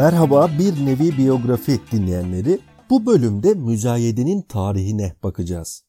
Merhaba bir nevi biyografi dinleyenleri. Bu bölümde müzayedenin tarihine bakacağız.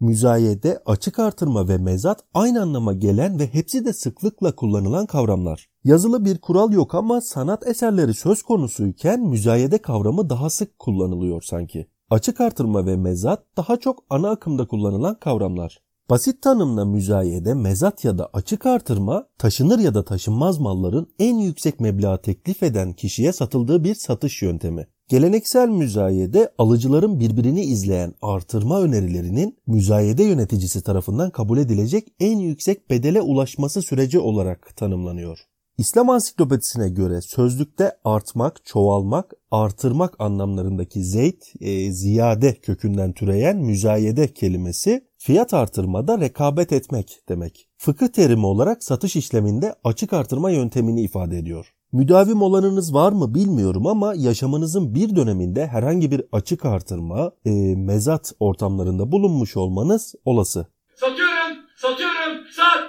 Müzayede, açık artırma ve mezat aynı anlama gelen ve hepsi de sıklıkla kullanılan kavramlar. Yazılı bir kural yok ama sanat eserleri söz konusuyken müzayede kavramı daha sık kullanılıyor sanki. Açık artırma ve mezat daha çok ana akımda kullanılan kavramlar. Basit tanımla müzayede, mezat ya da açık artırma taşınır ya da taşınmaz malların en yüksek meblağ teklif eden kişiye satıldığı bir satış yöntemi. Geleneksel müzayede alıcıların birbirini izleyen artırma önerilerinin müzayede yöneticisi tarafından kabul edilecek en yüksek bedele ulaşması süreci olarak tanımlanıyor. İslam Ansiklopedisine göre sözlükte artmak, çoğalmak, artırmak anlamlarındaki zeyt, e, ziyade kökünden türeyen müzayede kelimesi fiyat artırmada rekabet etmek demek. Fıkıh terimi olarak satış işleminde açık artırma yöntemini ifade ediyor. Müdavim olanınız var mı bilmiyorum ama yaşamınızın bir döneminde herhangi bir açık artırma, e, mezat ortamlarında bulunmuş olmanız olası. Satıyorum, satıyorum, sat, sat, sat.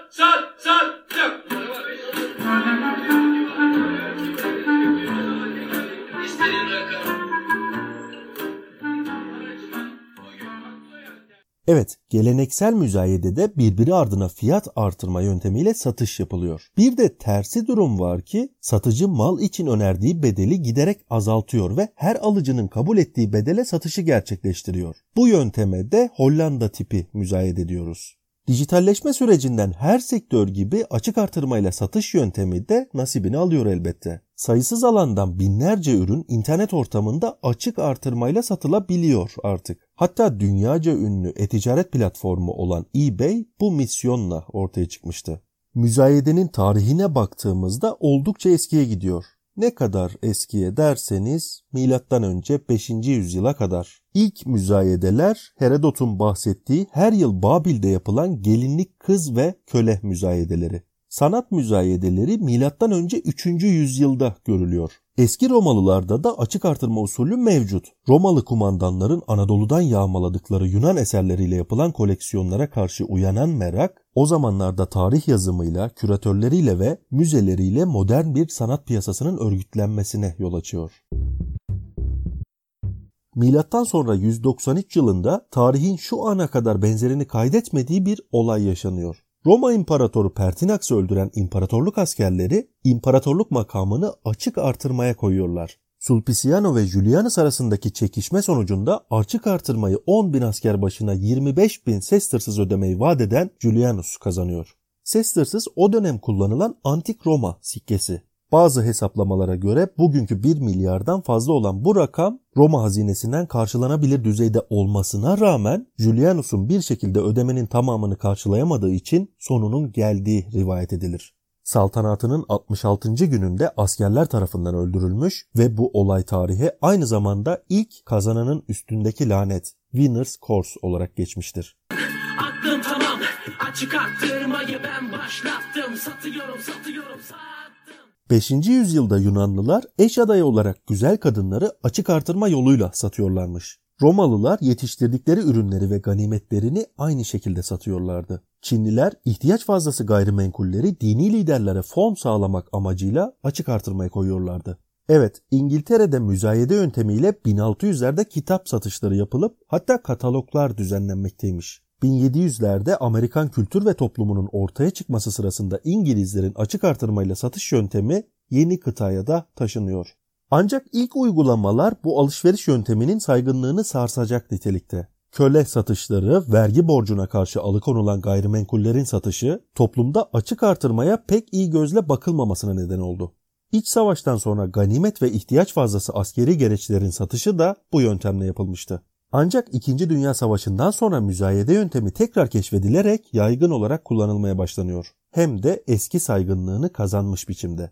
Evet, geleneksel müzayedede birbiri ardına fiyat artırma yöntemiyle satış yapılıyor. Bir de tersi durum var ki satıcı mal için önerdiği bedeli giderek azaltıyor ve her alıcının kabul ettiği bedele satışı gerçekleştiriyor. Bu yönteme de Hollanda tipi müzayede diyoruz. Dijitalleşme sürecinden her sektör gibi açık artırmayla satış yöntemi de nasibini alıyor elbette. Sayısız alandan binlerce ürün internet ortamında açık artırmayla satılabiliyor artık. Hatta dünyaca ünlü e-ticaret platformu olan eBay bu misyonla ortaya çıkmıştı. Müzayedenin tarihine baktığımızda oldukça eskiye gidiyor. Ne kadar eskiye derseniz milattan önce 5. yüzyıla kadar. İlk müzayedeler Herodot'un bahsettiği her yıl Babil'de yapılan gelinlik kız ve köle müzayedeleri. Sanat müzayedeleri önce 3. yüzyılda görülüyor. Eski Romalılarda da açık artırma usulü mevcut. Romalı kumandanların Anadolu'dan yağmaladıkları Yunan eserleriyle yapılan koleksiyonlara karşı uyanan merak, o zamanlarda tarih yazımıyla, küratörleriyle ve müzeleriyle modern bir sanat piyasasının örgütlenmesine yol açıyor. Milattan sonra 193 yılında tarihin şu ana kadar benzerini kaydetmediği bir olay yaşanıyor. Roma İmparatoru Pertinax'ı öldüren imparatorluk askerleri imparatorluk makamını açık artırmaya koyuyorlar. Sulpiciano ve Julianus arasındaki çekişme sonucunda açık artırmayı 10 bin asker başına 25 bin sestersız ödemeyi vaat eden Julianus kazanıyor. Sestersız o dönem kullanılan antik Roma sikkesi. Bazı hesaplamalara göre bugünkü 1 milyardan fazla olan bu rakam Roma hazinesinden karşılanabilir düzeyde olmasına rağmen Julianus'un bir şekilde ödemenin tamamını karşılayamadığı için sonunun geldiği rivayet edilir. Saltanatının 66. gününde askerler tarafından öldürülmüş ve bu olay tarihe aynı zamanda ilk kazananın üstündeki lanet Winner's Curse olarak geçmiştir. Aklım tamam, açık arttırmayı ben başlattım. Satıyorum, satıyorum, sattım. 5. yüzyılda Yunanlılar eş adayı olarak güzel kadınları açık artırma yoluyla satıyorlarmış. Romalılar yetiştirdikleri ürünleri ve ganimetlerini aynı şekilde satıyorlardı. Çinliler ihtiyaç fazlası gayrimenkulleri dini liderlere fon sağlamak amacıyla açık artırmaya koyuyorlardı. Evet, İngiltere'de müzayede yöntemiyle 1600'lerde kitap satışları yapılıp hatta kataloglar düzenlenmekteymiş. 1700'lerde Amerikan kültür ve toplumunun ortaya çıkması sırasında İngilizlerin açık artırmayla satış yöntemi yeni kıtaya da taşınıyor. Ancak ilk uygulamalar bu alışveriş yönteminin saygınlığını sarsacak nitelikte. Köle satışları, vergi borcuna karşı alıkonulan gayrimenkullerin satışı toplumda açık artırmaya pek iyi gözle bakılmamasına neden oldu. İç savaştan sonra ganimet ve ihtiyaç fazlası askeri gereçlerin satışı da bu yöntemle yapılmıştı. Ancak 2. Dünya Savaşı'ndan sonra müzayede yöntemi tekrar keşfedilerek yaygın olarak kullanılmaya başlanıyor. Hem de eski saygınlığını kazanmış biçimde.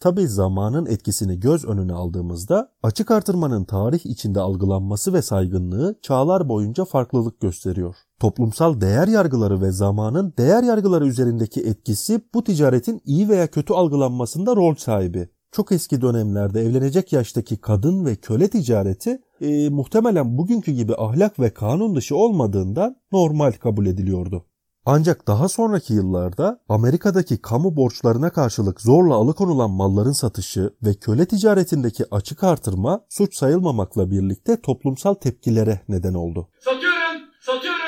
Tabi zamanın etkisini göz önüne aldığımızda açık artırmanın tarih içinde algılanması ve saygınlığı çağlar boyunca farklılık gösteriyor. Toplumsal değer yargıları ve zamanın değer yargıları üzerindeki etkisi bu ticaretin iyi veya kötü algılanmasında rol sahibi. Çok eski dönemlerde evlenecek yaştaki kadın ve köle ticareti e, muhtemelen bugünkü gibi ahlak ve kanun dışı olmadığından normal kabul ediliyordu. Ancak daha sonraki yıllarda Amerika'daki kamu borçlarına karşılık zorla alıkonulan malların satışı ve köle ticaretindeki açık artırma suç sayılmamakla birlikte toplumsal tepkilere neden oldu. Satıyorum, satıyorum,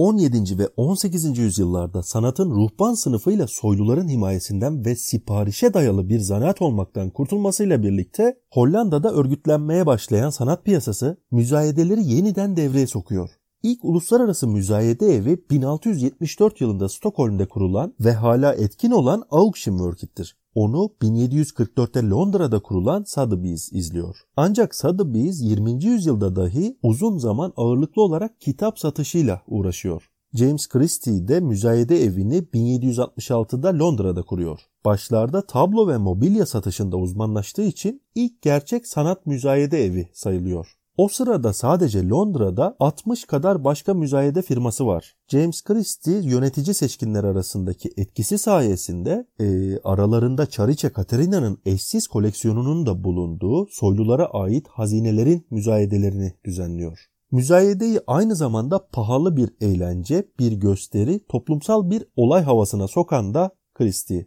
17. ve 18. yüzyıllarda sanatın ruhban sınıfıyla soyluların himayesinden ve siparişe dayalı bir zanaat olmaktan kurtulmasıyla birlikte Hollanda'da örgütlenmeye başlayan sanat piyasası müzayedeleri yeniden devreye sokuyor. İlk uluslararası müzayede evi 1674 yılında Stockholm'de kurulan ve hala etkin olan Auktionwork'tir. Onu 1744'te Londra'da kurulan Sotheby's izliyor. Ancak Sotheby's 20. yüzyılda dahi uzun zaman ağırlıklı olarak kitap satışıyla uğraşıyor. James Christie de müzayede evini 1766'da Londra'da kuruyor. Başlarda tablo ve mobilya satışında uzmanlaştığı için ilk gerçek sanat müzayede evi sayılıyor. O sırada sadece Londra'da 60 kadar başka müzayede firması var. James Christie yönetici seçkinler arasındaki etkisi sayesinde e, aralarında Çariçe Katerina'nın eşsiz koleksiyonunun da bulunduğu soylulara ait hazinelerin müzayedelerini düzenliyor. Müzayedeyi aynı zamanda pahalı bir eğlence, bir gösteri, toplumsal bir olay havasına sokan da Christie.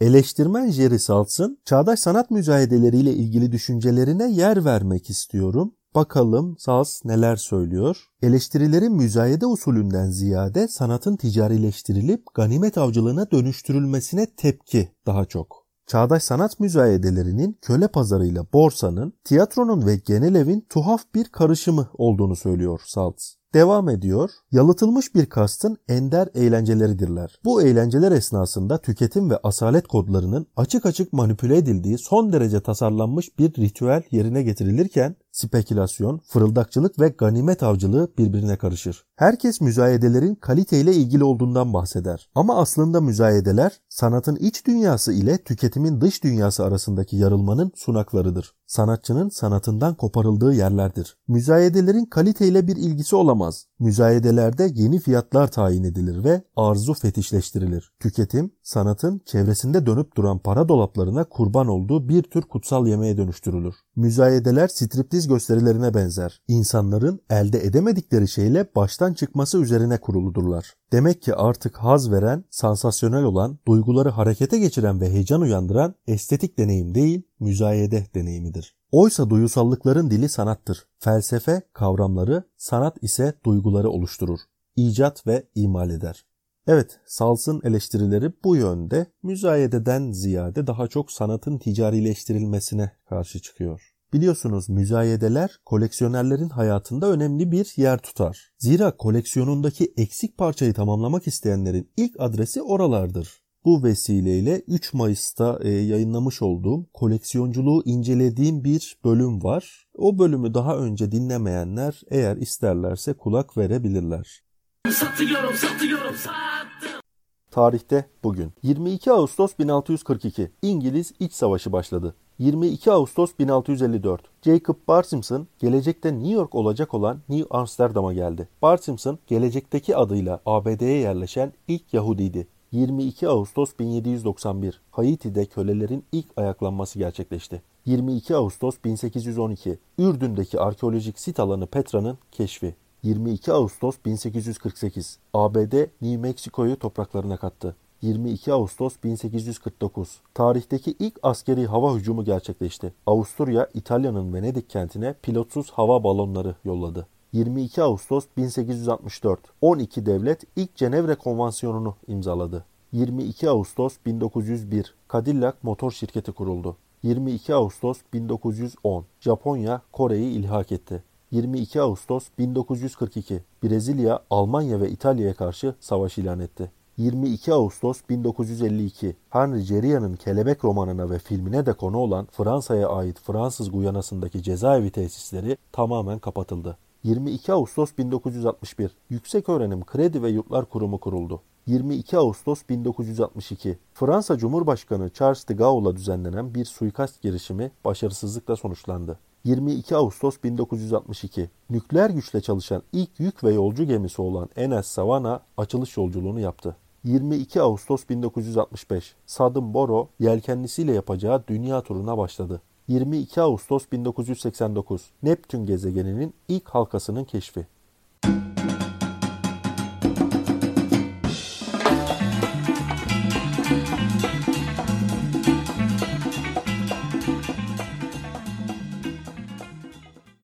Eleştirmen Jerry Saltz'ın çağdaş sanat müzayedeleriyle ilgili düşüncelerine yer vermek istiyorum. Bakalım Salz neler söylüyor? Eleştirilerin müzayede usulünden ziyade sanatın ticarileştirilip ganimet avcılığına dönüştürülmesine tepki daha çok. Çağdaş sanat müzayedelerinin köle pazarıyla borsanın, tiyatronun ve genel evin tuhaf bir karışımı olduğunu söylüyor Salz. Devam ediyor. Yalıtılmış bir kastın ender eğlenceleridirler. Bu eğlenceler esnasında tüketim ve asalet kodlarının açık açık manipüle edildiği son derece tasarlanmış bir ritüel yerine getirilirken spekülasyon, fırıldakçılık ve ganimet avcılığı birbirine karışır. Herkes müzayedelerin kaliteyle ilgili olduğundan bahseder. Ama aslında müzayedeler sanatın iç dünyası ile tüketimin dış dünyası arasındaki yarılmanın sunaklarıdır. Sanatçının sanatından koparıldığı yerlerdir. Müzayedelerin kaliteyle bir ilgisi olamaz. Müzayedelerde yeni fiyatlar tayin edilir ve arzu fetişleştirilir. Tüketim, sanatın çevresinde dönüp duran para dolaplarına kurban olduğu bir tür kutsal yemeğe dönüştürülür. Müzayedeler striptiz gösterilerine benzer. İnsanların elde edemedikleri şeyle baştan çıkması üzerine kuruludurlar. Demek ki artık haz veren, sansasyonel olan, duyguları harekete geçiren ve heyecan uyandıran estetik deneyim değil, müzayede deneyimidir. Oysa duyusallıkların dili sanattır. Felsefe kavramları, sanat ise duyguları oluşturur. İcat ve imal eder. Evet, Sals'ın eleştirileri bu yönde müzayededen ziyade daha çok sanatın ticarileştirilmesine karşı çıkıyor. Biliyorsunuz müzayedeler koleksiyonerlerin hayatında önemli bir yer tutar. Zira koleksiyonundaki eksik parçayı tamamlamak isteyenlerin ilk adresi oralardır. Bu vesileyle 3 Mayıs'ta e, yayınlamış olduğum koleksiyonculuğu incelediğim bir bölüm var. O bölümü daha önce dinlemeyenler eğer isterlerse kulak verebilirler. Satıyorum, satıyorum, sattım. Tarihte bugün 22 Ağustos 1642 İngiliz İç Savaşı başladı. 22 Ağustos 1654 Jacob Barsimson gelecekte New York olacak olan New Amsterdam'a geldi. Barsimson gelecekteki adıyla ABD'ye yerleşen ilk Yahudiydi. 22 Ağustos 1791 Haiti'de kölelerin ilk ayaklanması gerçekleşti. 22 Ağustos 1812 Ürdün'deki arkeolojik sit alanı Petra'nın keşfi. 22 Ağustos 1848 ABD New Mexico'yu topraklarına kattı. 22 Ağustos 1849 tarihteki ilk askeri hava hücumu gerçekleşti. Avusturya, İtalya'nın Venedik kentine pilotsuz hava balonları yolladı. 22 Ağustos 1864 12 devlet ilk Cenevre Konvansiyonu'nu imzaladı. 22 Ağustos 1901 Cadillac motor şirketi kuruldu. 22 Ağustos 1910 Japonya Kore'yi ilhak etti. 22 Ağustos 1942 Brezilya, Almanya ve İtalya'ya karşı savaş ilan etti. 22 Ağustos 1952 Henry Geria'nın Kelebek romanına ve filmine de konu olan Fransa'ya ait Fransız Guyana'sındaki cezaevi tesisleri tamamen kapatıldı. 22 Ağustos 1961 Yüksek Öğrenim Kredi ve Yurtlar Kurumu kuruldu. 22 Ağustos 1962 Fransa Cumhurbaşkanı Charles de Gaulle'a düzenlenen bir suikast girişimi başarısızlıkla sonuçlandı. 22 Ağustos 1962 nükleer güçle çalışan ilk yük ve yolcu gemisi olan NS Savannah açılış yolculuğunu yaptı. 22 Ağustos 1965 Sadım Boro yelkenlisiyle yapacağı dünya turuna başladı. 22 Ağustos 1989 Neptün gezegeninin ilk halkasının keşfi. Müzik